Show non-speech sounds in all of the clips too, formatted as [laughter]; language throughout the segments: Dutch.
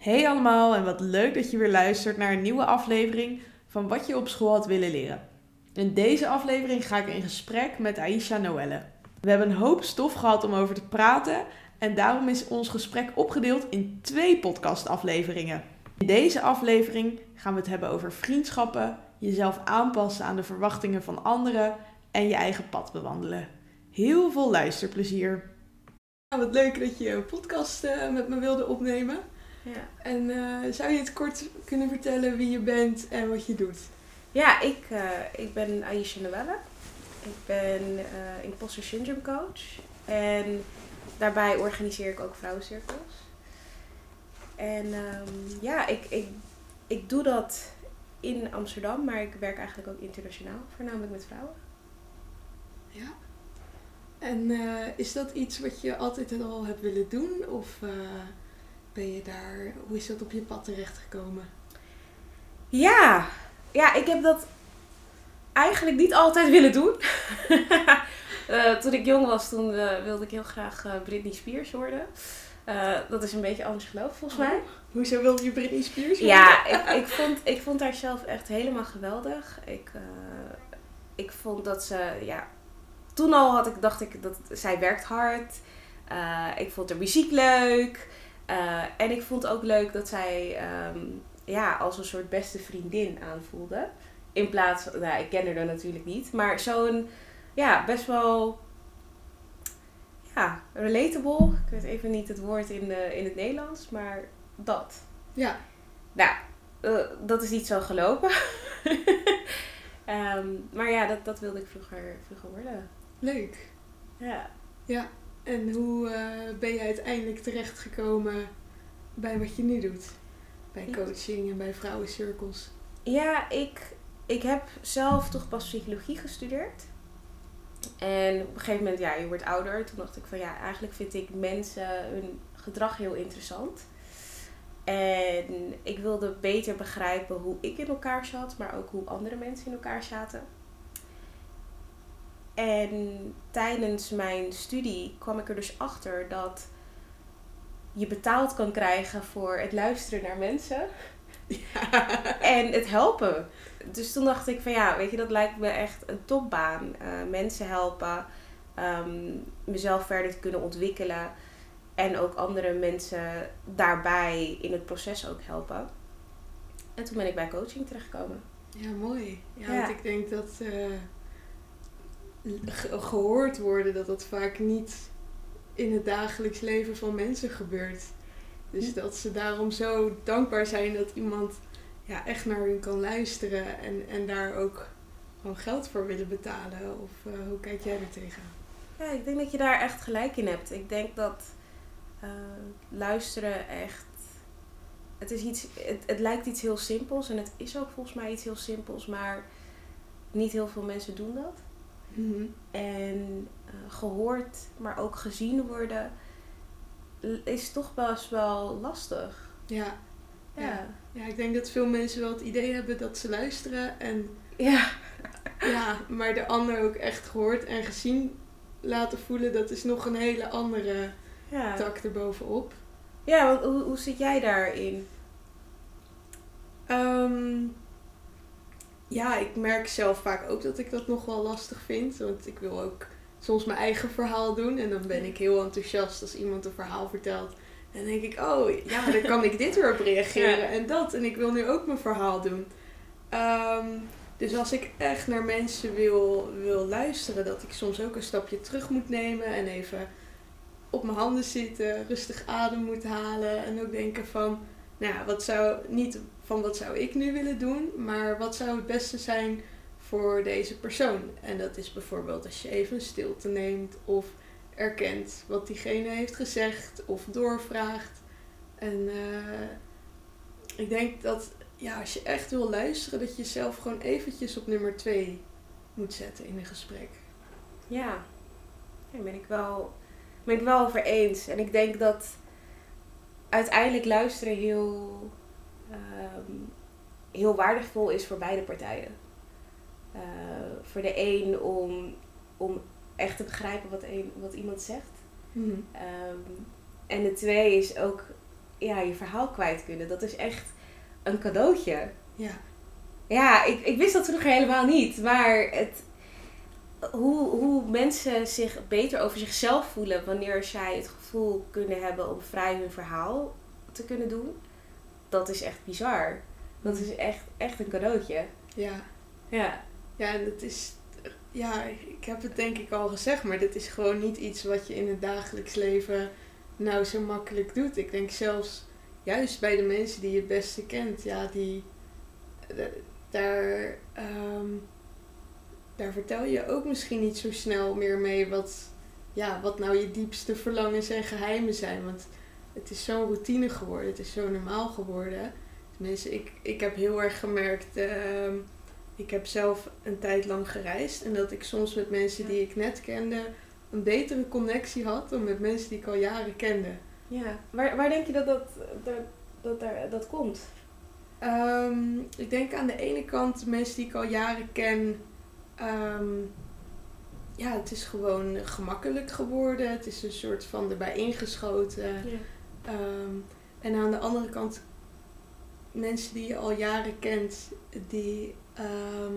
Hey allemaal en wat leuk dat je weer luistert naar een nieuwe aflevering van Wat je op school had willen leren. In deze aflevering ga ik in gesprek met Aisha Noelle. We hebben een hoop stof gehad om over te praten en daarom is ons gesprek opgedeeld in twee podcastafleveringen. In deze aflevering gaan we het hebben over vriendschappen, jezelf aanpassen aan de verwachtingen van anderen en je eigen pad bewandelen. Heel veel luisterplezier. wat leuk dat je een podcast eh, met me wilde opnemen. Ja. En eh, zou je het kort kunnen vertellen wie je bent en wat je doet? Ja, ik, eh, ik ben Aisha Noelle. Ik ben eh imposter syndrome coach. En daarbij organiseer ik ook vrouwencirkels. En ehm, ja, ik, ik, ik doe dat in Amsterdam, maar ik werk eigenlijk ook internationaal, voornamelijk met vrouwen. Ja. En is dat iets wat je altijd al hebt willen doen? Of ben je daar, hoe is dat op je pad terechtgekomen? Ja, ja, ik heb dat eigenlijk niet altijd [laughs] willen doen. [laughs] Eh, toen ik jong was, toen eh, wilde ik heel graag eh, Britney Spears worden. Dat is een beetje anders gelopen volgens mij. Hoezo wilde je Britney Spears worden? Ja, ik, [laughs] ik, vond, ik vond haar zelf echt helemaal geweldig. Ik, ik vond dat ze, ja, toen al had ik, dacht ik dat zij werkt hard. Ik vond haar muziek leuk. Eh, en ik vond ook leuk dat zij ehm, ja, als een soort beste vriendin aanvoelde. In plaats van, nou, ik ken haar dan natuurlijk niet. Maar zo'n, ja, best wel, ja, relatable. Ik weet even niet het woord in, eh, in het Nederlands, maar dat. Ja. Nou, eh, dat is niet zo gelopen. [laughs] Ehm, maar ja, dat, dat wilde ik vroeger, vroeger worden. Leuk. Ja. Ja. En hoe eh, ben je uiteindelijk terechtgekomen bij wat je nu doet? Bij coaching en bij vrouwencirkels. Ja, ik, ik heb zelf toch pas psychologie gestudeerd. En op een gegeven moment, ja, je wordt ouder. Toen dacht ik van ja, eigenlijk vind ik mensen hun gedrag heel interessant. En ik wilde beter begrijpen hoe ik in elkaar zat, maar ook hoe andere mensen in elkaar zaten. En tijdens mijn studie kwam ik er dus achter dat je betaald kan krijgen voor het luisteren naar mensen en het helpen. Dus toen dacht ik van ja, weet je, dat lijkt me echt een topbaan. Eh, mensen helpen, ehm, mezelf verder te kunnen ontwikkelen en ook andere mensen daarbij in het proces ook helpen. En toen ben ik bij coaching terechtgekomen. Ja, mooi. Ja, Ja. want ik denk dat eh, ge- gehoord worden, dat dat vaak niet in het dagelijks leven van mensen gebeurt. Dus dat ze daarom zo dankbaar zijn dat iemand ja, echt naar hun kan luisteren en, en daar ook gewoon geld voor willen betalen. Of eh, hoe kijk jij er tegenaan? Ja, ik denk dat je daar echt gelijk in hebt. Ik denk dat eh, luisteren echt. Het, is iets, het, het lijkt iets heel simpels en het is ook volgens mij iets heel simpels, maar niet heel veel mensen doen dat. En eh, gehoord, maar ook gezien worden, is toch best wel lastig. Ja. Ja. Ja. ja, ik denk dat veel mensen wel het idee hebben dat ze luisteren en Ja. [laughs] Ja, maar de ander ook echt gehoord en gezien laten voelen, dat is nog een hele andere Ja, tak erbovenop. ja want hoe, hoe zit jij daarin? Ehm, ja, ik merk zelf vaak ook dat ik dat nog wel lastig vind. Want ik wil ook soms mijn eigen verhaal doen. En dan ben ik heel enthousiast als iemand een verhaal vertelt. En dan denk ik, oh ja, dan kan ik dit weer op [laughs] reageren Ja. en dat. En ik wil nu ook mijn verhaal doen. Ehm, dus als ik echt naar mensen wil, wil luisteren, dat ik soms ook een stapje terug moet nemen en even op mijn handen zitten, rustig adem moet halen. En ook denken van, nou ja, wat zou, niet van wat zou ik nu willen doen, maar wat zou het beste zijn voor deze persoon. En dat is bijvoorbeeld als je even stilte neemt of erkent wat diegene heeft gezegd of doorvraagt. En eh, ik denk dat ja, als je echt wil luisteren, dat je jezelf gewoon eventjes op nummer twee moet zetten in een gesprek. Ja, daar ben ik wel, ben ik wel over eens. En ik denk dat uiteindelijk luisteren heel, ehm, heel waardevol is voor beide partijen. Eh, voor de een om, om echt te begrijpen wat, een, wat iemand zegt. Ehm, en de twee is ook ja, je verhaal kwijt kunnen. Dat is echt een cadeautje. Ja. Ja, ik, ik wist dat vroeger helemaal niet. Maar het, hoe, hoe mensen zich beter over zichzelf voelen wanneer zij het gevoel kunnen hebben om vrij hun verhaal te kunnen doen, dat is echt bizar. Dat is echt, echt een cadeautje. Ja. Ja. Ja, en dat is... Ja, ik heb het denk ik al gezegd, maar dit is gewoon niet iets wat je in het dagelijks leven nou zo makkelijk doet. Ik denk zelfs, juist bij de mensen die je het beste kent, ja, die... Daar... ehm, daar vertel je ook misschien niet zo snel meer mee wat, ja, wat nou je diepste verlangens en geheimen zijn. Want het is zo'n routine geworden, het is zo normaal geworden. Tenminste, ik, ik heb heel erg gemerkt, ehm, ik heb zelf een tijd lang gereisd. En dat ik soms met mensen die ik net kende een betere connectie had dan met mensen die ik al jaren kende. ja. Waar, waar denk je dat dat, dat, dat, dat komt? Ehm, ik denk aan de ene kant mensen die ik al jaren ken. ehm, ja, het is gewoon gemakkelijk geworden. Het is een soort van erbij ingeschoten. Ja. Ehm, en aan de andere kant, mensen die je al jaren kent, die. ehm,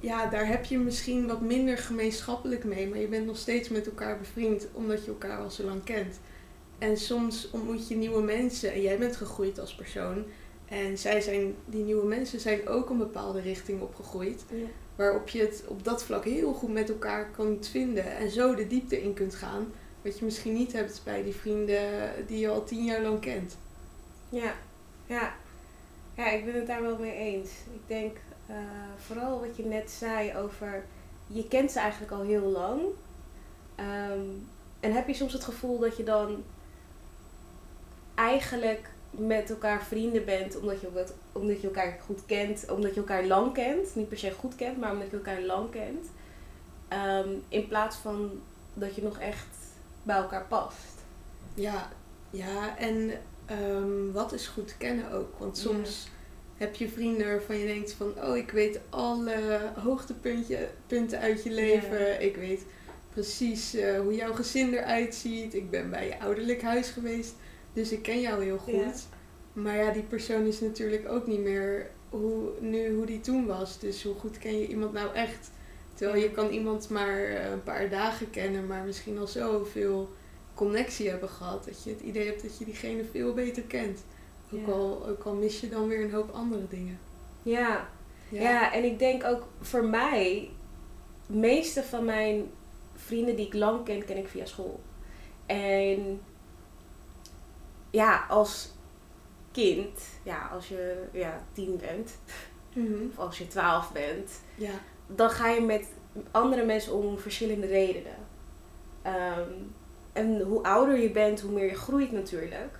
ja, daar heb je misschien wat minder gemeenschappelijk mee, maar je bent nog steeds met elkaar bevriend omdat je elkaar al zo lang kent. En soms ontmoet je nieuwe mensen en jij bent gegroeid als persoon. En zij zijn, die nieuwe mensen zijn ook een bepaalde richting opgegroeid. Ja. Waarop je het op dat vlak heel goed met elkaar kunt vinden. En zo de diepte in kunt gaan. Wat je misschien niet hebt bij die vrienden die je al tien jaar lang kent. Ja, ja. Ja, ik ben het daar wel mee eens. Ik denk eh, vooral wat je net zei over, je kent ze eigenlijk al heel lang. Ehm, en heb je soms het gevoel dat je dan eigenlijk met elkaar vrienden bent, omdat je, omdat je elkaar goed kent, omdat je elkaar lang kent. Niet per se goed kent, maar omdat je elkaar lang kent. Ehm, in plaats van dat je nog echt bij elkaar past. Ja, ja en ehm, wat is goed kennen ook. Want soms heb je vrienden waarvan je denkt van... Oh, ik weet alle hoogtepunten uit je leven. Ja. Ik weet precies eh, hoe jouw gezin eruit ziet. Ik ben bij je ouderlijk huis geweest. Dus ik ken jou heel goed. Ja. Maar ja, die persoon is natuurlijk ook niet meer hoe, nu hoe die toen was. Dus hoe goed ken je iemand nou echt? Terwijl je kan iemand maar eh, een paar dagen kennen, maar misschien al zoveel connectie hebben gehad. Dat je het idee hebt dat je diegene veel beter kent. Ook, Ja. al, ook al mis je dan weer een hoop andere dingen. Ja, Ja. en ik denk ook voor mij, de meeste van mijn vrienden die ik lang ken, ken ik via school. En ja, als kind, ja, als je ja, tien bent, Mhm. of als je twaalf bent, ja. Dan ga je met andere mensen om verschillende redenen. Ehm, en hoe ouder je bent, hoe meer je groeit natuurlijk.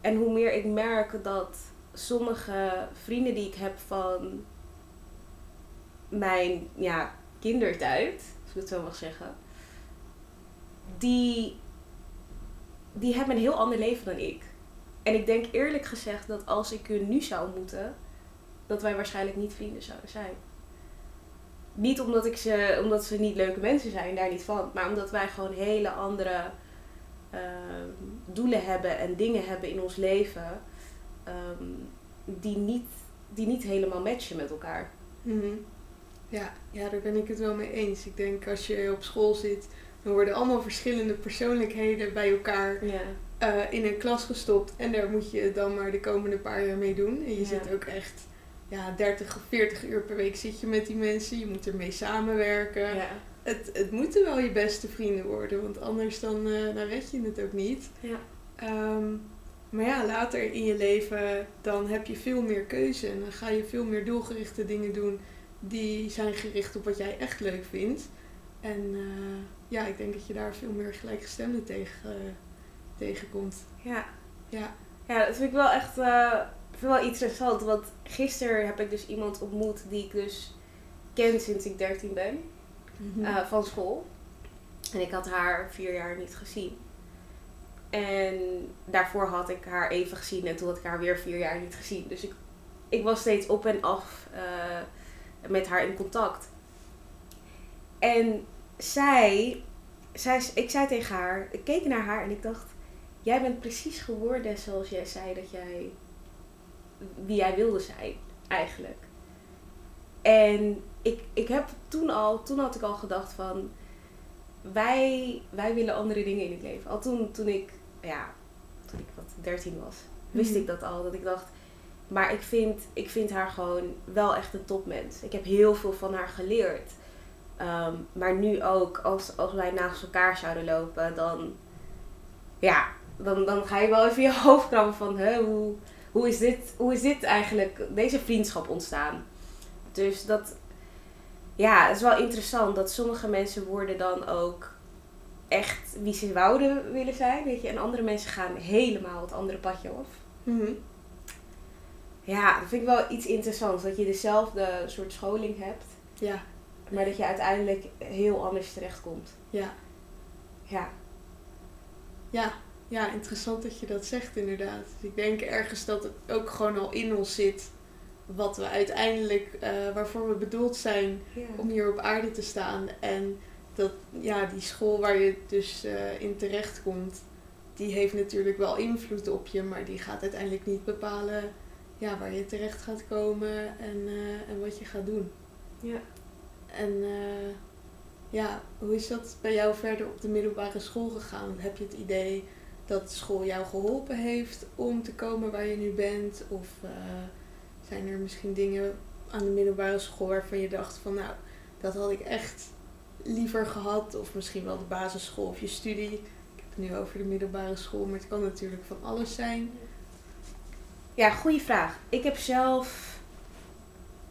En hoe meer ik merk dat sommige vrienden die ik heb van mijn ja, kindertijd, als ik het zo mag zeggen, die, die hebben een heel ander leven dan ik. En ik denk eerlijk gezegd dat als ik hun nu zou ontmoeten, dat wij waarschijnlijk niet vrienden zouden zijn. Niet omdat, ik ze, omdat ze niet leuke mensen zijn, daar niet van. Maar omdat wij gewoon hele andere ehm, doelen hebben en dingen hebben in ons leven. ehm, die, niet, die niet helemaal matchen met elkaar. Mhm. Ja, ja, daar ben ik het wel mee eens. Ik denk als je op school zit, dan worden allemaal verschillende persoonlijkheden bij elkaar Ja. eh, in een klas gestopt. En daar moet je dan maar de komende paar jaar mee doen. En je Ja. zit ook echt ja, 30 of 40 uur per week zit je met die mensen. Je moet ermee samenwerken. Ja. Het, het moeten wel je beste vrienden worden, want anders dan, eh, dan red je het ook niet. Ja. Ehm, maar ja, later in je leven dan heb je veel meer keuze. En dan ga je veel meer doelgerichte dingen doen die zijn gericht op wat jij echt leuk vindt. En eh, ja, ik denk dat je daar veel meer gelijkgestemden tegen, eh, tegenkomt. Ja. Ja. Ja, dat vind ik wel echt vind ik wel interessant. Want gisteren heb ik dus iemand ontmoet die ik dus ken sinds ik 13 ben. eh, van school. En ik had haar vier jaar niet gezien. En daarvoor had ik haar even gezien en toen had ik haar weer vier jaar niet gezien. Dus ik, ik was steeds op en af eh, met haar in contact. En zij, zij, ik zei tegen haar, ik keek naar haar en ik dacht, jij bent precies geworden zoals jij zei dat jij wie jij wilde zijn, eigenlijk. En ik, ik heb toen al, toen had ik al gedacht van, wij, wij willen andere dingen in het leven. Al toen, toen ik, ja, toen ik wat 13 was, wist Mhm. ik dat al. Dat ik dacht, maar ik vind, ik vind haar gewoon wel echt een topmens. Ik heb heel veel van haar geleerd. Ehm, maar nu ook, als, als wij naast elkaar zouden lopen, dan, ja, dan, dan ga je wel even je [laughs] hoofd krabben van, hè, hoe, hoe, is dit, hoe is dit eigenlijk, deze vriendschap ontstaan? Dus dat, ja, het is wel interessant dat sommige mensen worden dan ook echt wie ze wouden willen zijn, weet je. En andere mensen gaan helemaal het andere padje af. Mhm. Ja, dat vind ik wel iets interessants. Dat je dezelfde soort scholing hebt, Ja, maar dat je uiteindelijk heel anders terechtkomt. ja, Ja, ja. Ja, interessant dat je dat zegt inderdaad. Ik denk ergens dat het ook gewoon al in ons zit wat we uiteindelijk, eh, waarvoor we bedoeld zijn om hier op aarde te staan. En dat, ja, die school waar je dus eh, in terecht komt, die heeft natuurlijk wel invloed op je, maar die gaat uiteindelijk niet bepalen ja, waar je terecht gaat komen en, eh, en wat je gaat doen. ja. En ja, hoe is dat bij jou verder op de middelbare school gegaan? Heb je het idee dat school jou geholpen heeft om te komen waar je nu bent? Of eh, zijn er misschien dingen aan de middelbare school waarvan je dacht van nou, dat had ik echt liever gehad? Of misschien wel de basisschool of je studie. Ik heb het nu over de middelbare school, maar het kan natuurlijk van alles zijn. Ja, goede vraag. Ik heb zelf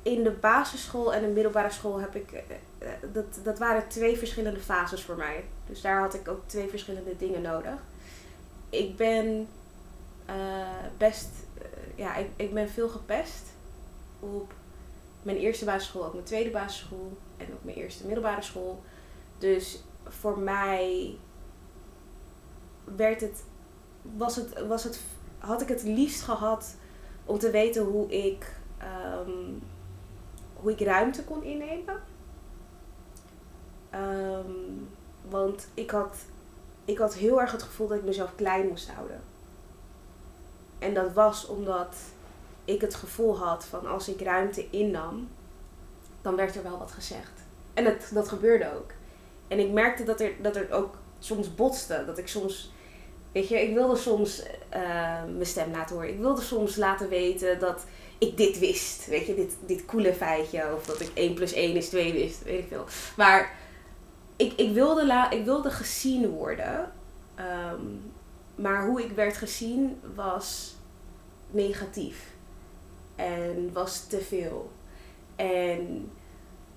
in de basisschool en de middelbare school heb ik. eh, eh, Dat, dat waren twee verschillende fases voor mij. Dus daar had ik ook twee verschillende dingen nodig. Ik ben eh, best. eh, ja, ik, ik ben veel gepest op mijn eerste basisschool, ook mijn tweede basisschool en ook mijn eerste middelbare school. Dus voor mij werd het, was het, was het, had ik het liefst gehad om te weten hoe ik, ehm, hoe ik ruimte kon innemen. Ehm, want ik had, ik had heel erg het gevoel dat ik mezelf klein moest houden. En dat was omdat ik het gevoel had van als ik ruimte innam, dan werd er wel wat gezegd. En dat, dat gebeurde ook. En ik merkte dat er, dat er ook soms botste. Dat ik soms, weet je, ik wilde soms eh, mijn stem laten horen. Ik wilde soms laten weten dat ik dit wist. Weet je, dit, dit coole feitje. Of dat ik 1 plus 1 is 2 wist, weet ik veel. Maar ik, ik, wilde, la, ik wilde gezien worden. Ehm, maar hoe ik werd gezien was negatief. En was te veel. En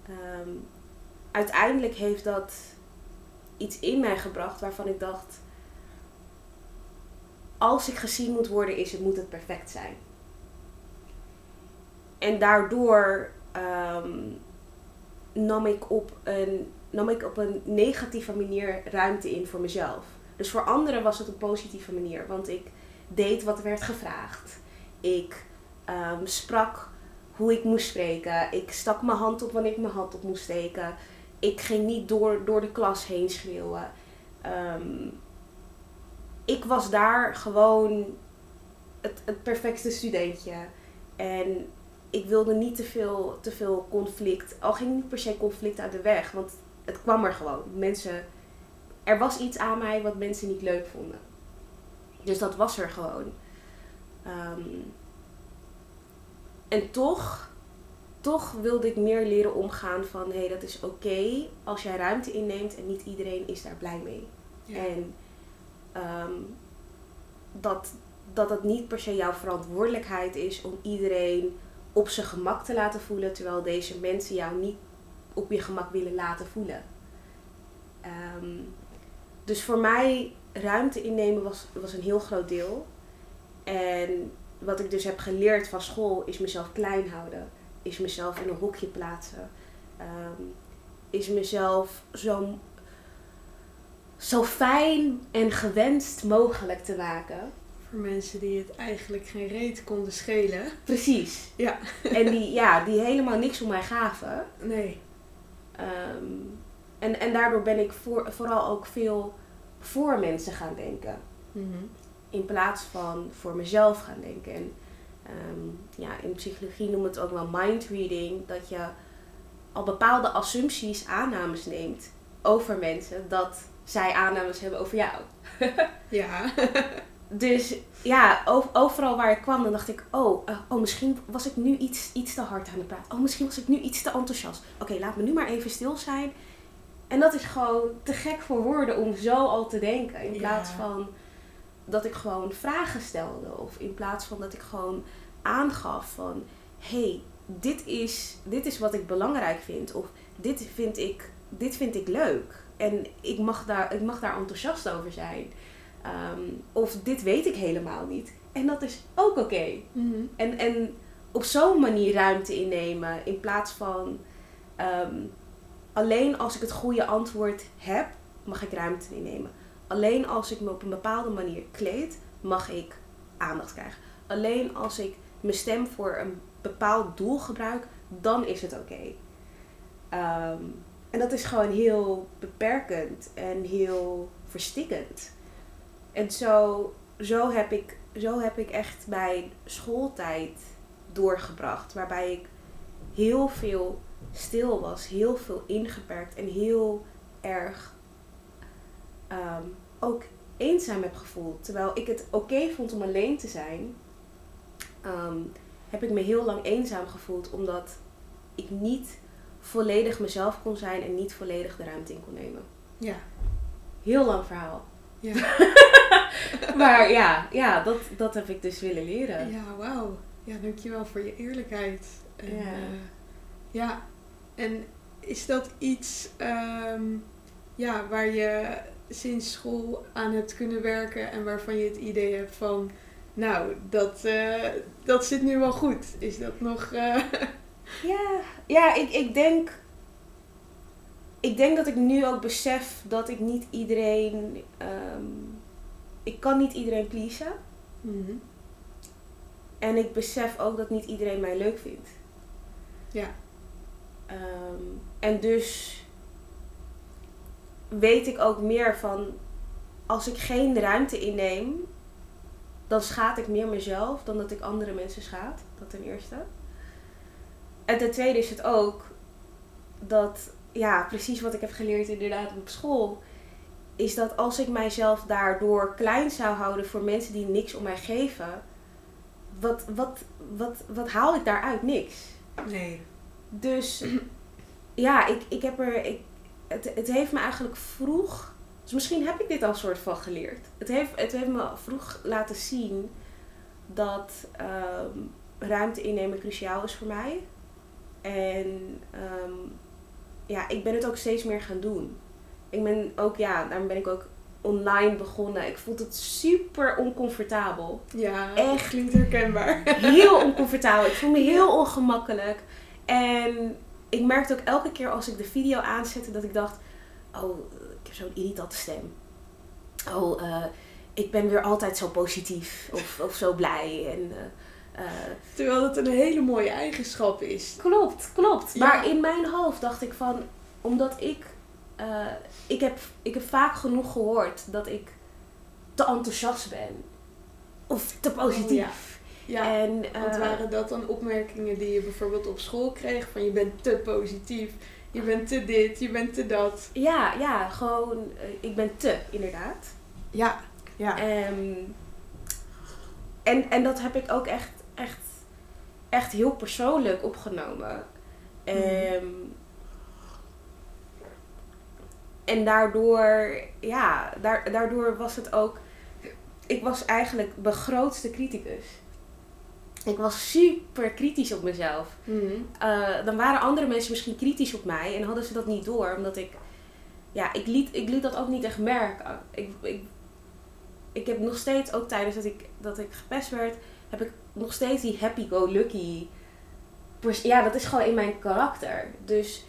ehm, uiteindelijk heeft dat iets in mij gebracht waarvan ik dacht: als ik gezien moet worden, is het, moet het perfect zijn. En daardoor ehm, nam, ik op een, nam ik op een negatieve manier ruimte in voor mezelf. Dus voor anderen was het een positieve manier, want ik deed wat werd gevraagd. Ik ehm, sprak hoe ik moest spreken. Ik stak mijn hand op wanneer ik mijn hand op moest steken. Ik ging niet door, door de klas heen schreeuwen. Ehm, ik was daar gewoon het, het perfecte studentje. En ik wilde niet te veel, te veel conflict. Al ging niet per se conflict uit de weg, want het kwam er gewoon. Mensen, er was iets aan mij wat mensen niet leuk vonden. Dus dat was er gewoon. Ehm, en toch, toch wilde ik meer leren omgaan van hé, hey, dat is oké als jij ruimte inneemt en niet iedereen is daar blij mee. Ja. En ehm, dat, dat het niet per se jouw verantwoordelijkheid is om iedereen op zijn gemak te laten voelen, terwijl deze mensen jou niet op je gemak willen laten voelen. Ehm, dus voor mij ruimte innemen was, was een heel groot deel. En wat ik dus heb geleerd van school is mezelf klein houden. Is mezelf in een hokje plaatsen. Ehm, is mezelf zo, zo fijn en gewenst mogelijk te maken. Voor mensen die het eigenlijk geen reet konden schelen. Precies. Ja. En die, ja, die helemaal niks om mij gaven. Nee. Ehm, en, en daardoor ben ik voor, vooral ook veel voor mensen gaan denken. Mhm. in plaats van voor mezelf gaan denken. En ehm, ja, in psychologie noemen we het ook wel mind reading. Dat je al bepaalde assumpties, aannames neemt over mensen. Dat zij aannames hebben over jou. ja. [laughs] dus ja, overal waar ik kwam, dan dacht ik, oh, uh, oh misschien was ik nu iets, iets te hard aan het praten. Oh, misschien was ik nu iets te enthousiast. Oké, laat me nu maar even stil zijn. En dat is gewoon te gek voor woorden om zo al te denken. In plaats van dat ik gewoon vragen stelde. Of in plaats van dat ik gewoon aangaf van... hey, dit is, dit is wat ik belangrijk vind. Of dit vind ik, dit vind ik leuk. En ik mag daar, ik mag daar enthousiast over zijn. Ehm, of dit weet ik helemaal niet. En dat is ook oké. Mhm. en, en op zo'n manier ruimte innemen. In plaats van ehm, alleen als ik het goede antwoord heb, mag ik ruimte innemen. Alleen als ik me op een bepaalde manier kleed, mag ik aandacht krijgen. Alleen als ik mijn stem voor een bepaald doel gebruik, dan is het oké. Ehm, en dat is gewoon heel beperkend en heel verstikkend. En zo, zo, heb ik, zo heb ik echt mijn schooltijd doorgebracht. Waarbij ik heel veel stil was, heel veel ingeperkt en heel erg ehm, ook eenzaam heb gevoeld. Terwijl ik het oké vond om alleen te zijn, ehm, heb ik me heel lang eenzaam gevoeld omdat ik niet volledig mezelf kon zijn en niet volledig de ruimte in kon nemen. Ja. Heel lang verhaal. Ja. [laughs] maar ja, ja dat, dat heb ik dus willen leren. Ja, wauw. Ja, dankjewel voor je eerlijkheid. En, ja. Uh, ja. En is dat iets um, ja, waar je sinds school aan hebt kunnen werken en waarvan je het idee hebt van, nou, dat, uh, dat zit nu wel goed? Is dat nog. Uh... [laughs] Ja, ja ik, ik denk. Ik denk dat ik nu ook besef dat ik niet iedereen. Um, ik kan niet iedereen pleasen. Mm En ik besef ook dat niet iedereen mij leuk vindt. Ja. Um, en dus weet ik ook meer van als ik geen ruimte inneem, dan schaad ik meer mezelf dan dat ik andere mensen schaad. Dat ten eerste. En ten tweede is het ook dat, ja, precies wat ik heb geleerd inderdaad op school, is dat als ik mijzelf daardoor klein zou houden voor mensen die niks om mij geven, wat, wat, wat, wat haal ik daaruit? Niks. Nee. Dus [clears throat] ja, ik, ik heb er. Ik, het, het heeft me eigenlijk vroeg. Dus misschien heb ik dit al soort van geleerd. Het heeft, het heeft me vroeg laten zien dat um, ruimte innemen cruciaal is voor mij. En um, ja, ik ben het ook steeds meer gaan doen. Ik ben ook, ja, daarom ben ik ook online begonnen. Ik vond het super oncomfortabel. Ja, echt. Klinkt herkenbaar. Heel oncomfortabel. Ik voel me heel ongemakkelijk. En ik merkte ook elke keer als ik de video aanzette dat ik dacht: Oh, ik heb zo'n irritante stem. Oh, uh, ik ben weer altijd zo positief of, of zo blij. En, uh, Terwijl dat een hele mooie eigenschap is. Klopt, klopt. Maar in mijn hoofd dacht ik van, omdat ik, ik, heb, ik heb vaak genoeg gehoord dat ik te enthousiast ben. Of te positief. Oh, ja, en, want waren dat dan opmerkingen die je bijvoorbeeld op school kreeg? Van je bent te positief, je bent te dit, je bent te dat. Ja, ja, gewoon, ik ben te, inderdaad. Ja, ja. Um, en, en dat heb ik ook echt, echt, echt heel persoonlijk opgenomen. Um, En daardoor, ja, daardoor was het ook. Ik was eigenlijk mijn grootste criticus. Ik was super kritisch op mezelf. Mhm. Eh, dan waren andere mensen misschien kritisch op mij en hadden ze dat niet door, omdat ik, ja, ik liet, ik liet dat ook niet echt merken. Ik, ik, ik heb nog steeds, ook tijdens dat ik, dat ik gepest werd, heb ik nog steeds die happy-go-lucky. Ja, dat is gewoon in mijn karakter. Dus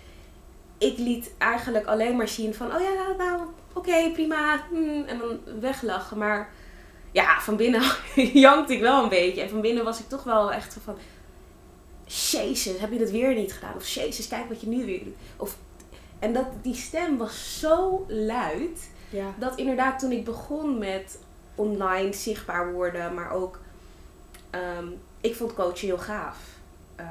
ik liet eigenlijk alleen maar zien van, oh ja, nou, oké, prima. Hmm, en dan weglachen. Maar ja, van binnen [laughs] jankte ik wel een beetje. En van binnen was ik toch wel echt van... Jezus, heb je dat weer niet gedaan? Of Jezus, kijk wat je nu weer doet. Of, en dat, die stem was zo luid... Ja. Dat inderdaad toen ik begon met online zichtbaar worden, maar ook ehm, ik vond coachen heel gaaf. Uh,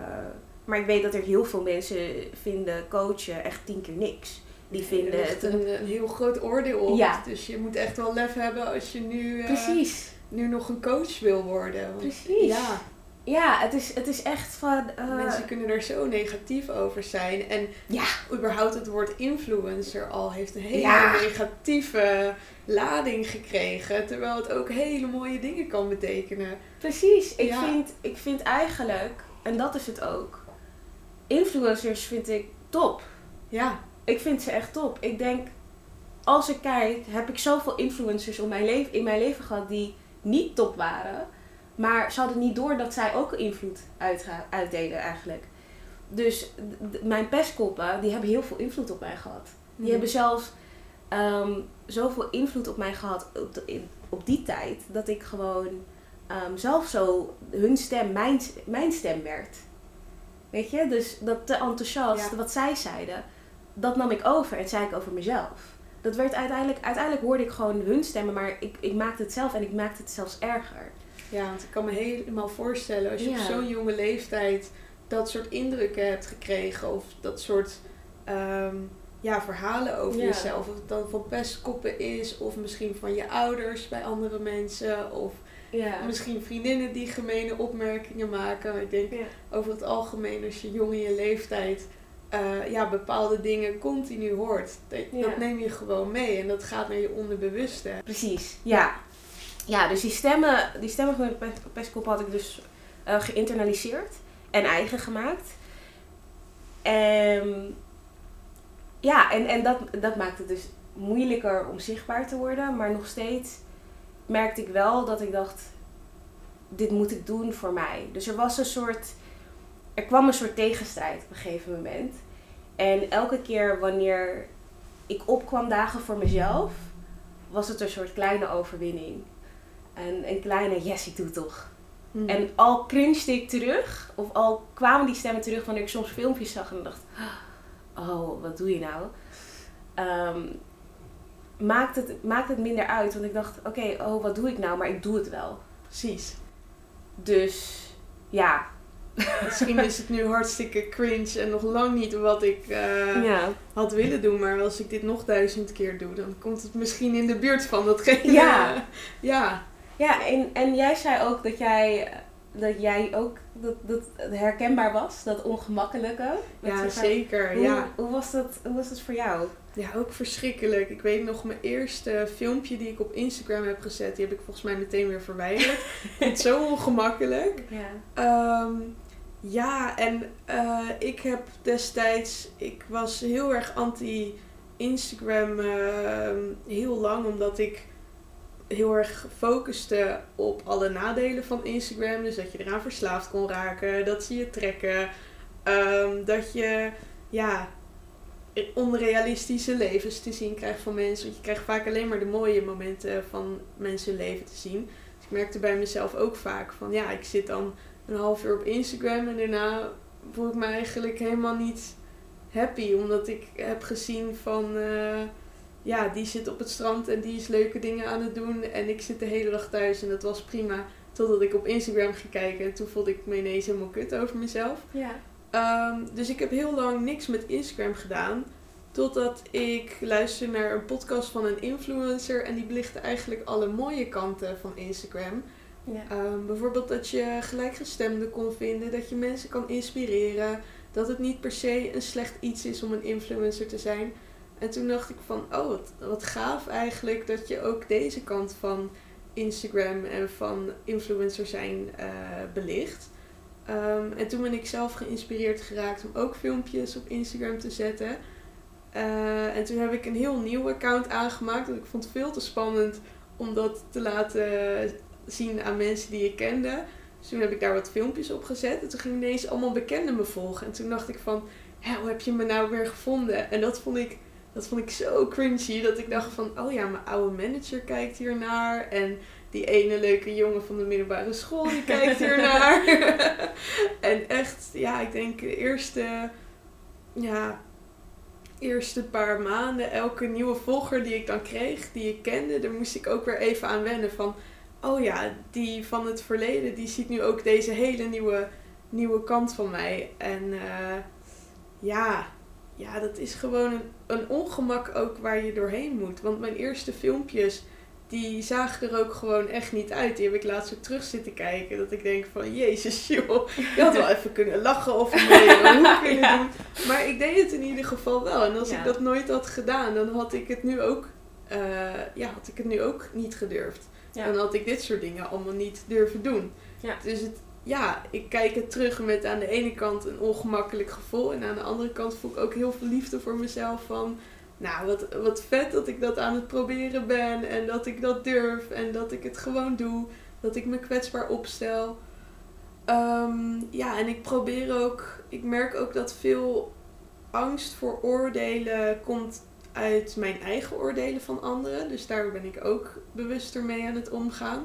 maar ik weet dat er heel veel mensen vinden coachen echt tien keer niks. Die vinden het een, een, heel groot oordeel op. Ja. Dus je moet echt wel lef hebben als je nu, uh, Precies. nu nog een coach wil worden. Precies. Ja. Ja, het is, het is echt van... Uh, Mensen kunnen er zo negatief over zijn. En ja. überhaupt het woord influencer al heeft een hele negatieve lading gekregen. Terwijl het ook hele mooie dingen kan betekenen. Precies. Ik, vind, ik vind eigenlijk, en dat is het ook... Influencers vind ik top. Ja. Ik vind ze echt top. Ik denk, als ik kijk, heb ik zoveel influencers in mijn leven, in mijn leven gehad die niet top waren maar ze hadden niet door dat zij ook invloed uitdeden eigenlijk. Dus mijn pestkoppen, die hebben heel veel invloed op mij gehad. Die mhm. hebben zelfs um, zoveel invloed op mij gehad op, op die tijd, dat ik gewoon um, zelf zo hun stem, mijn, mijn stem werd. Weet je, dus dat te enthousiast, wat zij zeiden, dat nam ik over en zei ik over mezelf. Dat werd uiteindelijk, uiteindelijk hoorde ik gewoon hun stemmen, maar ik, ik maakte het zelf en ik maakte het zelfs erger. Ja, want ik kan me helemaal voorstellen als je op zo'n jonge leeftijd dat soort indrukken hebt gekregen of dat soort ehm, ja, verhalen over jezelf. Of het dan van pestkoppen is of misschien van je ouders bij andere mensen of ja. misschien vriendinnen die gemene opmerkingen maken. Ik denk over het algemeen als je jong in je leeftijd uh, ja, bepaalde dingen continu hoort. Dat, dat, neem je gewoon mee en dat gaat naar je onderbewuste. Precies, ja ja, dus die stemmen, die stemmen van de pestkop had ik dus uh, geïnternaliseerd en eigen gemaakt. En ja, en, en dat, dat maakt het dus moeilijker om zichtbaar te worden. Maar nog steeds merkte ik wel dat ik dacht, dit moet ik doen voor mij. Dus er was een soort, er kwam een soort tegenstrijd op een gegeven moment. En elke keer wanneer ik opkwam dagen voor mezelf, was het een soort kleine overwinning. En een kleine yes, ik doe het toch. Hmm. En al cringede ik terug, of al kwamen die stemmen terug wanneer ik soms filmpjes zag en dacht, oh, wat doe je nou? Um, maakt, het, maakt het minder uit, want ik dacht, oké, oh, wat doe ik nou? Maar ik doe het wel. Precies. Dus, ja. [laughs] Misschien is het nu hartstikke cringe en nog lang niet wat ik uh, had willen doen. Maar als ik dit nog duizend keer doe, dan komt het misschien in de buurt van datgene. Ja. [laughs] ja. Ja, en, en jij zei ook dat jij, dat jij ook dat, dat herkenbaar was, dat ongemakkelijke. ja, zeker. Hoe, ja. Hoe, was dat, hoe was dat voor jou? Ja, ook verschrikkelijk. Ik weet nog mijn eerste filmpje die ik op Instagram heb gezet, die heb ik volgens mij meteen weer verwijderd. [laughs] het zo ongemakkelijk. Ja. Ehm, ja, en uh, ik heb destijds, ik was heel erg anti Instagram uh, heel lang, omdat ik heel erg focuste op alle nadelen van Instagram. Dus dat je eraan verslaafd kon raken, dat ze je trekken, um, dat je ja, onrealistische levens te zien krijgt van mensen. Want je krijgt vaak alleen maar de mooie momenten van mensen leven te zien. Dus ik merkte bij mezelf ook vaak van ja, ik zit dan een half uur op Instagram en daarna voel ik me eigenlijk helemaal niet happy. Omdat ik heb gezien van. Uh, ja, die zit op het strand en die is leuke dingen aan het doen. En ik zit de hele dag thuis en dat was prima. Totdat ik op Instagram ging kijken en toen voelde ik me ineens helemaal kut over mezelf. Ja. Um, dus ik heb heel lang niks met Instagram gedaan. Totdat ik luisterde naar een podcast van een influencer en die belichtte eigenlijk alle mooie kanten van Instagram. Ja. Um, bijvoorbeeld dat je gelijkgestemden kon vinden, dat je mensen kan inspireren, dat het niet per se een slecht iets is om een influencer te zijn. En toen dacht ik van, oh, wat, wat gaaf eigenlijk dat je ook deze kant van Instagram en van influencer zijn uh, belicht. Um, en toen ben ik zelf geïnspireerd geraakt om ook filmpjes op Instagram te zetten. Uh, en toen heb ik een heel nieuw account aangemaakt. Want ik vond het veel te spannend om dat te laten zien aan mensen die ik kende. Dus toen heb ik daar wat filmpjes op gezet. En toen gingen ineens allemaal bekenden me volgen. En toen dacht ik van, hoe heb je me nou weer gevonden? En dat vond ik dat vond ik zo cringy dat ik dacht van, oh ja, mijn oude manager kijkt hier naar. En die ene leuke jongen van de middelbare school, die kijkt hier [laughs] naar. [laughs] en echt, ja, ik denk de eerste, ja, eerste paar maanden elke nieuwe volger die ik dan kreeg, die ik kende, daar moest ik ook weer even aan wennen van, oh ja, die van het verleden, die ziet nu ook deze hele nieuwe, nieuwe kant van mij. En uh, ja, ja, dat is gewoon een, een ongemak ook waar je doorheen moet. Want mijn eerste filmpjes, die zagen er ook gewoon echt niet uit. Die heb ik laatst ook terug zitten kijken. Dat ik denk van, jezus joh, je had wel even kunnen lachen of een hoe [laughs] kunnen ja. doen. Maar ik deed het in ieder geval wel. En als ik dat nooit had gedaan, dan had ik het nu ook, uh, ja, had ik het nu ook niet gedurfd. En dan had ik dit soort dingen allemaal niet durven doen. Dus het, ja, ik kijk het terug met aan de ene kant een ongemakkelijk gevoel. En aan de andere kant voel ik ook heel veel liefde voor mezelf. Van, nou, wat, wat vet dat ik dat aan het proberen ben. En dat ik dat durf. En dat ik het gewoon doe. Dat ik me kwetsbaar opstel. Ehm, ja, en ik probeer ook... Ik merk ook dat veel angst voor oordelen komt uit mijn eigen oordelen van anderen. Dus daar ben ik ook bewuster mee aan het omgaan.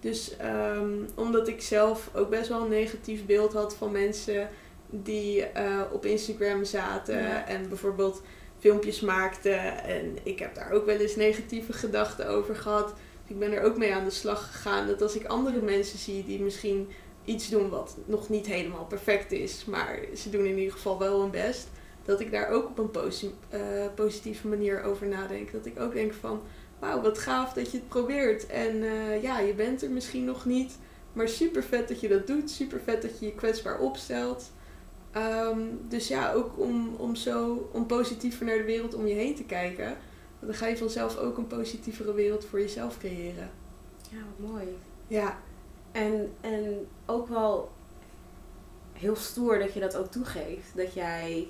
Dus um, omdat ik zelf ook best wel een negatief beeld had van mensen die uh, op Instagram zaten en bijvoorbeeld filmpjes maakten. En ik heb daar ook wel eens negatieve gedachten over gehad. Dus ik ben er ook mee aan de slag gegaan. Dat als ik andere mensen zie die misschien iets doen wat nog niet helemaal perfect is, maar ze doen in ieder geval wel hun best. Dat ik daar ook op een posi uh, positieve manier over nadenk. Dat ik ook denk van, wauw, wat gaaf dat je het probeert. En uh, ja, je bent er misschien nog niet, maar super vet dat je dat doet. Super vet dat je je kwetsbaar opstelt. Um, dus ja, ook om, om zo om positiever naar de wereld om je heen te kijken. Dan ga je vanzelf ook een positievere wereld voor jezelf creëren. Ja, wat mooi. Ja. En, en ook wel heel stoer dat je dat ook toegeeft. Dat jij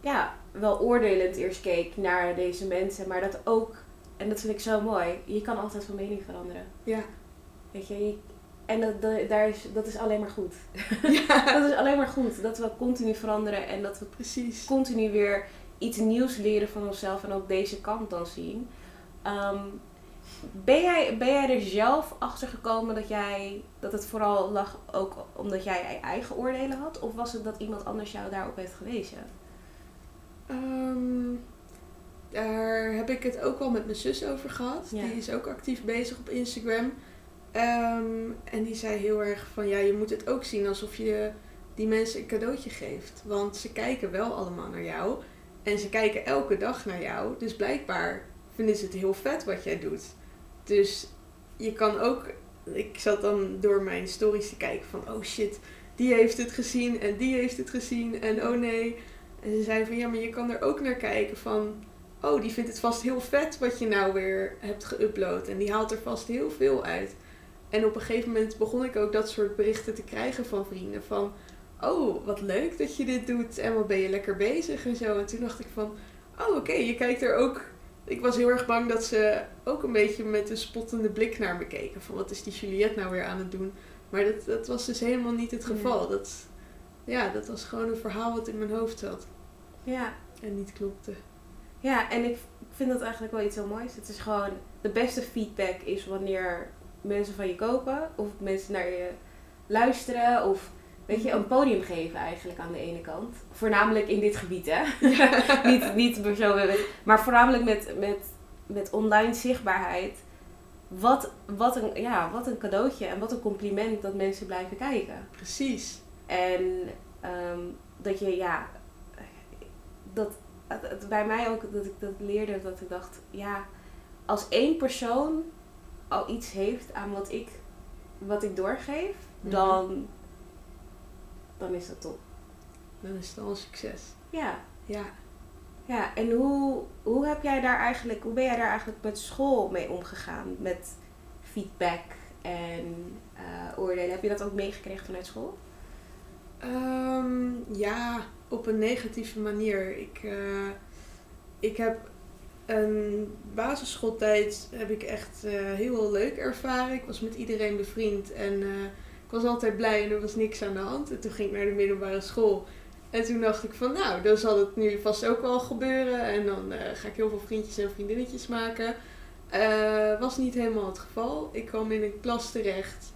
ja, wel oordelend eerst keek naar deze mensen, maar dat ook en dat vind ik zo mooi. Je kan altijd van mening veranderen. Ja. Weet je, en dat, dat, daar is, dat is alleen maar goed. [laughs] [laughs] Ja. dat is alleen maar goed. Dat we continu veranderen en dat we Precies. continu weer iets nieuws leren van onszelf en ook deze kant dan zien. Um, ben, jij, ben jij er zelf achter gekomen dat, jij, dat het vooral lag ook omdat jij eigen oordelen had? Of was het dat iemand anders jou daarop heeft gewezen? Um, daar heb ik het ook wel met mijn zus over gehad. Die is ook actief bezig op Instagram. Ehm, en die zei heel erg van ja, je moet het ook zien alsof je die mensen een cadeautje geeft. Want ze kijken wel allemaal naar jou. En ze kijken elke dag naar jou. Dus blijkbaar vinden ze het heel vet wat jij doet. Dus je kan ook. Ik zat dan door mijn stories te kijken van oh shit, die heeft het gezien en die heeft het gezien en oh nee. En ze zei van ja, maar je kan er ook naar kijken van oh, die vindt het vast heel vet wat je nou weer hebt geüpload. En die haalt er vast heel veel uit. En op een gegeven moment begon ik ook dat soort berichten te krijgen van vrienden. Van, oh, wat leuk dat je dit doet. En wat ben je lekker bezig en zo. En toen dacht ik van, oh oké, je kijkt er ook... Ik was heel erg bang dat ze ook een beetje met een spottende blik naar me keken. Van, wat is die Juliette nou weer aan het doen? Maar dat, dat was dus helemaal niet het geval. Dat, ja, dat was gewoon een verhaal wat in mijn hoofd zat. Ja. En niet klopte. Ja, en ik vind dat eigenlijk wel iets heel moois. Het is gewoon, de beste feedback is wanneer mensen van je kopen. Of mensen naar je luisteren. Of weet je, een podium geven eigenlijk aan de ene kant. Voornamelijk in dit gebied, hè. [laughs] [laughs] niet, niet zo, maar voornamelijk met, met, met online zichtbaarheid. Wat, wat, een, ja, wat een cadeautje en wat een compliment dat mensen blijven kijken. Precies. En um, dat je, ja, dat het, bij mij ook dat ik dat leerde, dat ik dacht, ja, als één persoon al iets heeft aan wat ik, wat ik doorgeef, mhm. dan, dan is dat top. Dan is het al een succes. Ja. Ja. Ja, en hoe, hoe heb jij daar eigenlijk, hoe ben jij daar eigenlijk met school mee omgegaan? Met feedback en uh, oordelen. Heb je dat ook meegekregen vanuit school? Um, ja, op een negatieve manier. Ik, uh, ik heb een basisschooltijd heb ik echt uh, heel leuk ervaren. Ik was met iedereen bevriend en uh, ik was altijd blij en er was niks aan de hand. En toen ging ik naar de middelbare school. En toen dacht ik van nou, dan zal het nu vast ook wel gebeuren. En dan ga ik heel veel vriendjes en vriendinnetjes maken. was niet helemaal het geval. Ik kwam in een klas terecht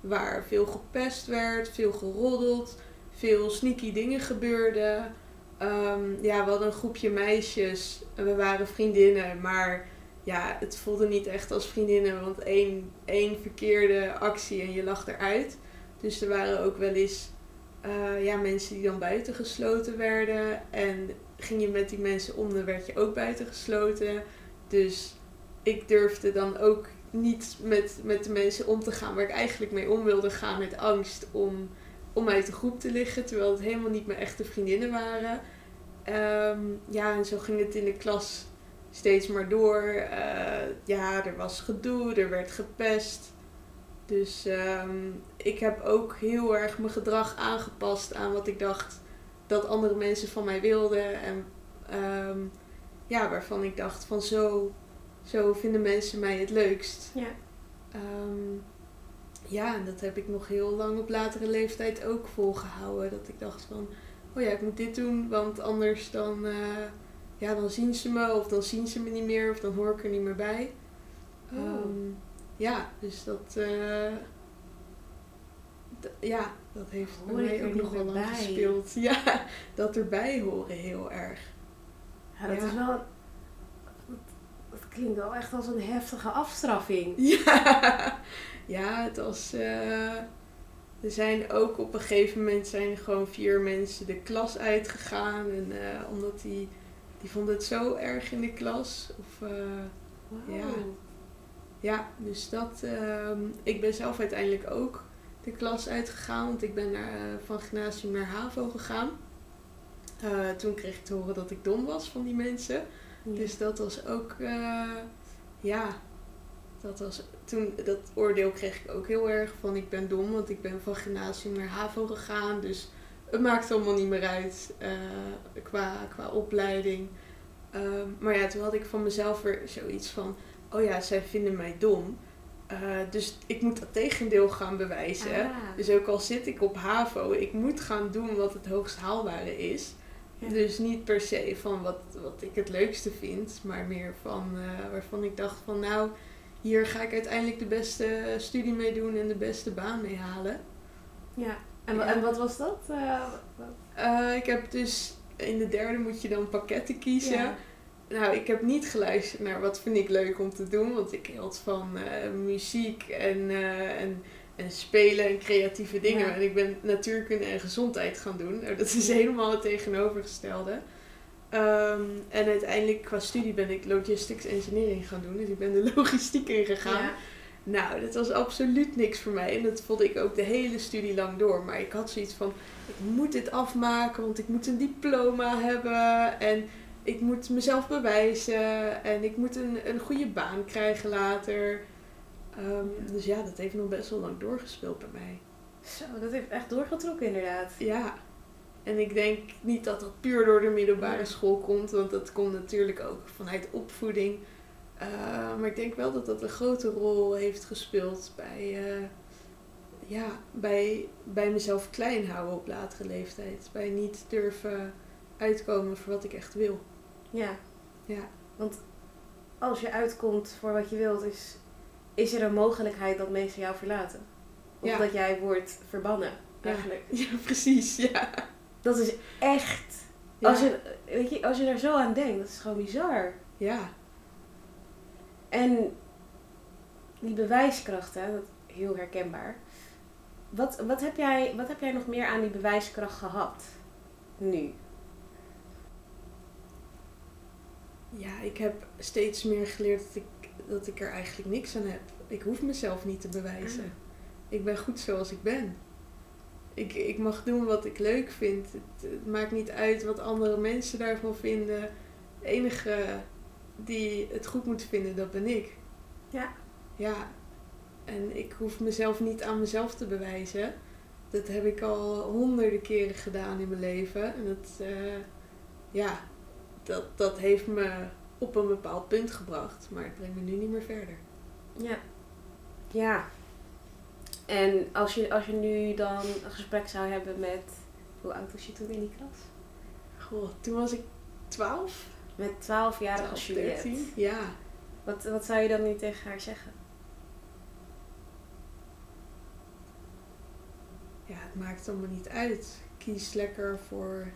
waar veel gepest werd, veel geroddeld veel sneaky dingen gebeurden. Ehm, ja, we hadden een groepje meisjes en we waren vriendinnen, maar ja, het voelde niet echt als vriendinnen, want één, één verkeerde actie en je lag eruit. Dus er waren ook wel eens eh, ja, mensen die dan buitengesloten werden. En ging je met die mensen om, dan werd je ook buitengesloten. Dus ik durfde dan ook niet met, met de mensen om te gaan waar ik eigenlijk mee om wilde gaan met angst om, om uit de groep te liggen. Terwijl het helemaal niet mijn echte vriendinnen waren. Ehm, ja, en zo ging het in de klas steeds maar door. Eh, ja, er was gedoe, er werd gepest. Dus ehm, ik heb ook heel erg mijn gedrag aangepast aan wat ik dacht dat andere mensen van mij wilden. En ehm, ja, waarvan ik dacht van zo, zo vinden mensen mij het leukst. Ja. Um, ja, en dat heb ik nog heel lang op latere leeftijd ook volgehouden. Dat ik dacht van, oh ja, ik moet dit doen, want anders dan, uh, ja, dan zien ze me of dan zien ze me niet meer of dan hoor ik er niet meer bij. Oh ja, dus dat. Uh, ja, dat heeft bij mij ook nog wel lang gespeeld. [laughs] Ja, dat erbij horen heel erg. Ja, dat is wel. Dat, klinkt wel echt als een heftige afstraffing. [laughs] Ja, ja het was. Uh, er zijn ook op een gegeven moment zijn gewoon vier mensen de klas uitgegaan. En uh, omdat die, die vonden het zo erg in de klas. Of, wow. ja, ja, dus dat. Uh, ik ben zelf uiteindelijk ook de klas uitgegaan, want ik ben naar, van gymnasium naar HAVO gegaan. Toen kreeg ik te horen dat ik dom was van die mensen. Dus dat was ook, ja, dat was, toen, dat oordeel kreeg ik ook heel erg van ik ben dom, want ik ben van gymnasium naar HAVO gegaan. Dus het maakt allemaal niet meer uit qua, qua opleiding. Ehm, maar ja, toen had ik van mezelf weer zoiets van oh ja, zij vinden mij dom. Uh, dus ik moet dat tegendeel gaan bewijzen. Ah. Dus ook al zit ik op HAVO, ik moet gaan doen wat het hoogst haalbare is. Dus niet per se van wat, wat ik het leukste vind, maar meer van uh, waarvan ik dacht van nou, hier ga ik uiteindelijk de beste studie mee doen en de beste baan mee halen. Ja, en, en wat was dat? Uh, ik heb dus in de derde moet je dan pakketten kiezen. Ja. Nou, ik heb niet geluisterd naar wat vind ik leuk om te doen. Want ik hield van uh, muziek en, en, en spelen en creatieve dingen. En ik ben natuurkunde en gezondheid gaan doen. Nou, dat is helemaal het tegenovergestelde. Um, en uiteindelijk qua studie ben ik logistics engineering gaan doen. Dus ik ben de [laughs] logistiek ingegaan. Ja. Nou, dat was absoluut niks voor mij. En dat vond ik ook de hele studie lang door. Maar ik had zoiets van, ik moet dit afmaken, want ik moet een diploma hebben. En ik moet mezelf bewijzen en ik moet een, een goede baan krijgen later. Ehm, dus ja, dat heeft nog best wel lang doorgespeeld bij mij. Zo, dat heeft echt doorgetrokken inderdaad. Ja. En ik denk niet dat dat puur door de middelbare school komt, want dat komt natuurlijk ook vanuit opvoeding. Uh, maar ik denk wel dat dat een grote rol heeft gespeeld bij, uh, ja, bij, bij mezelf klein houden op latere leeftijd. Bij niet durven uitkomen voor wat ik echt wil. Ja. ja. Want als je uitkomt voor wat je wilt, is, is er een mogelijkheid dat mensen jou verlaten. Of dat jij wordt verbannen, eigenlijk. [laughs] Ja, precies, ja. Dat is echt... Als, je, weet je, als je daar zo aan denkt, dat is gewoon bizar. Ja. En die bewijskracht, hè, dat heel herkenbaar. Wat, wat, heb jij, wat heb jij nog meer aan die bewijskracht gehad? Nu? Ja, ik heb steeds meer geleerd dat ik, dat ik er eigenlijk niks aan heb. Ik hoef mezelf niet te bewijzen. Ah. Ik ben goed zoals ik ben. Ik, ik mag doen wat ik leuk vind. Het, maakt niet uit wat andere mensen daarvan vinden. De enige die het goed moet vinden, dat ben ik. Ja. Ja. En ik hoef mezelf niet aan mezelf te bewijzen. Dat heb ik al honderden keren gedaan in mijn leven. En dat, uh, ja, dat, dat heeft me op een bepaald punt gebracht, maar het brengt me nu niet meer verder. Ja. Ja. En als je, als je nu dan een gesprek zou hebben met. Hoe oud was je toen in die klas? Goh, toen was ik 12. Met 12-jarige Juliette. Ja. Wat, wat zou je dan nu tegen haar zeggen? Ja, het maakt allemaal niet uit. Kies lekker voor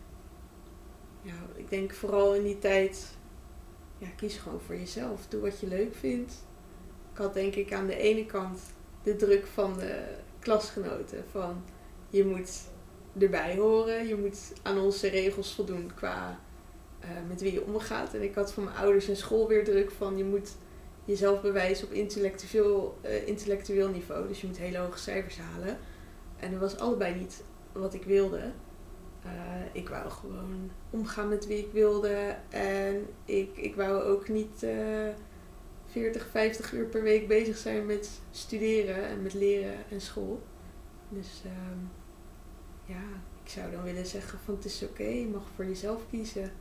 ja, ik denk vooral in die tijd, ja, kies gewoon voor jezelf. Doe wat je leuk vindt. Ik had denk ik aan de ene kant de druk van de klasgenoten van je moet erbij horen, je moet aan onze regels voldoen qua uh, met wie je omgaat. En ik had van mijn ouders en school weer druk van je moet jezelf bewijzen op intellectueel, uh, intellectueel niveau. Dus je moet hele hoge cijfers halen. En dat was allebei niet wat ik wilde. Uh, ik wou gewoon omgaan met wie ik wilde. En ik, ik wou ook niet 40, 50 uur per week bezig zijn met studeren en met leren en school. Dus uh, ja, ik zou dan willen zeggen van het is oké, je mag voor jezelf kiezen.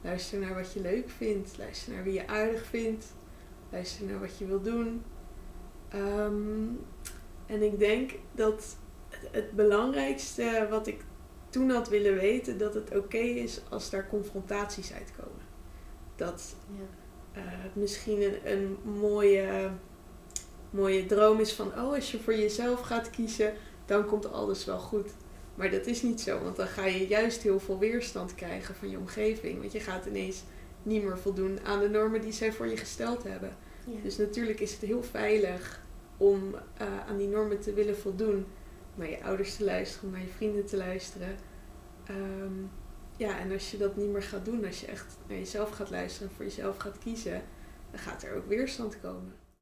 Luister naar wat je leuk vindt. Luister naar wie je aardig vindt. Luister naar wat je wil doen. Um, en ik denk dat het belangrijkste wat ik toen had willen weten, dat het oké is als daar confrontaties uitkomen. Dat ja. Uh, misschien een, een mooie, mooie droom is van, oh, als je voor jezelf gaat kiezen, dan komt alles wel goed. Maar dat is niet zo, want dan ga je juist heel veel weerstand krijgen van je omgeving. Want je gaat ineens niet meer voldoen aan de normen die zij voor je gesteld hebben. Ja. Dus natuurlijk is het heel veilig om uh, aan die normen te willen voldoen. Naar je ouders te luisteren, naar je vrienden te luisteren. Um, ja, en als je dat niet meer gaat doen, als je echt naar jezelf gaat luisteren en voor jezelf gaat kiezen, dan gaat er ook weerstand komen.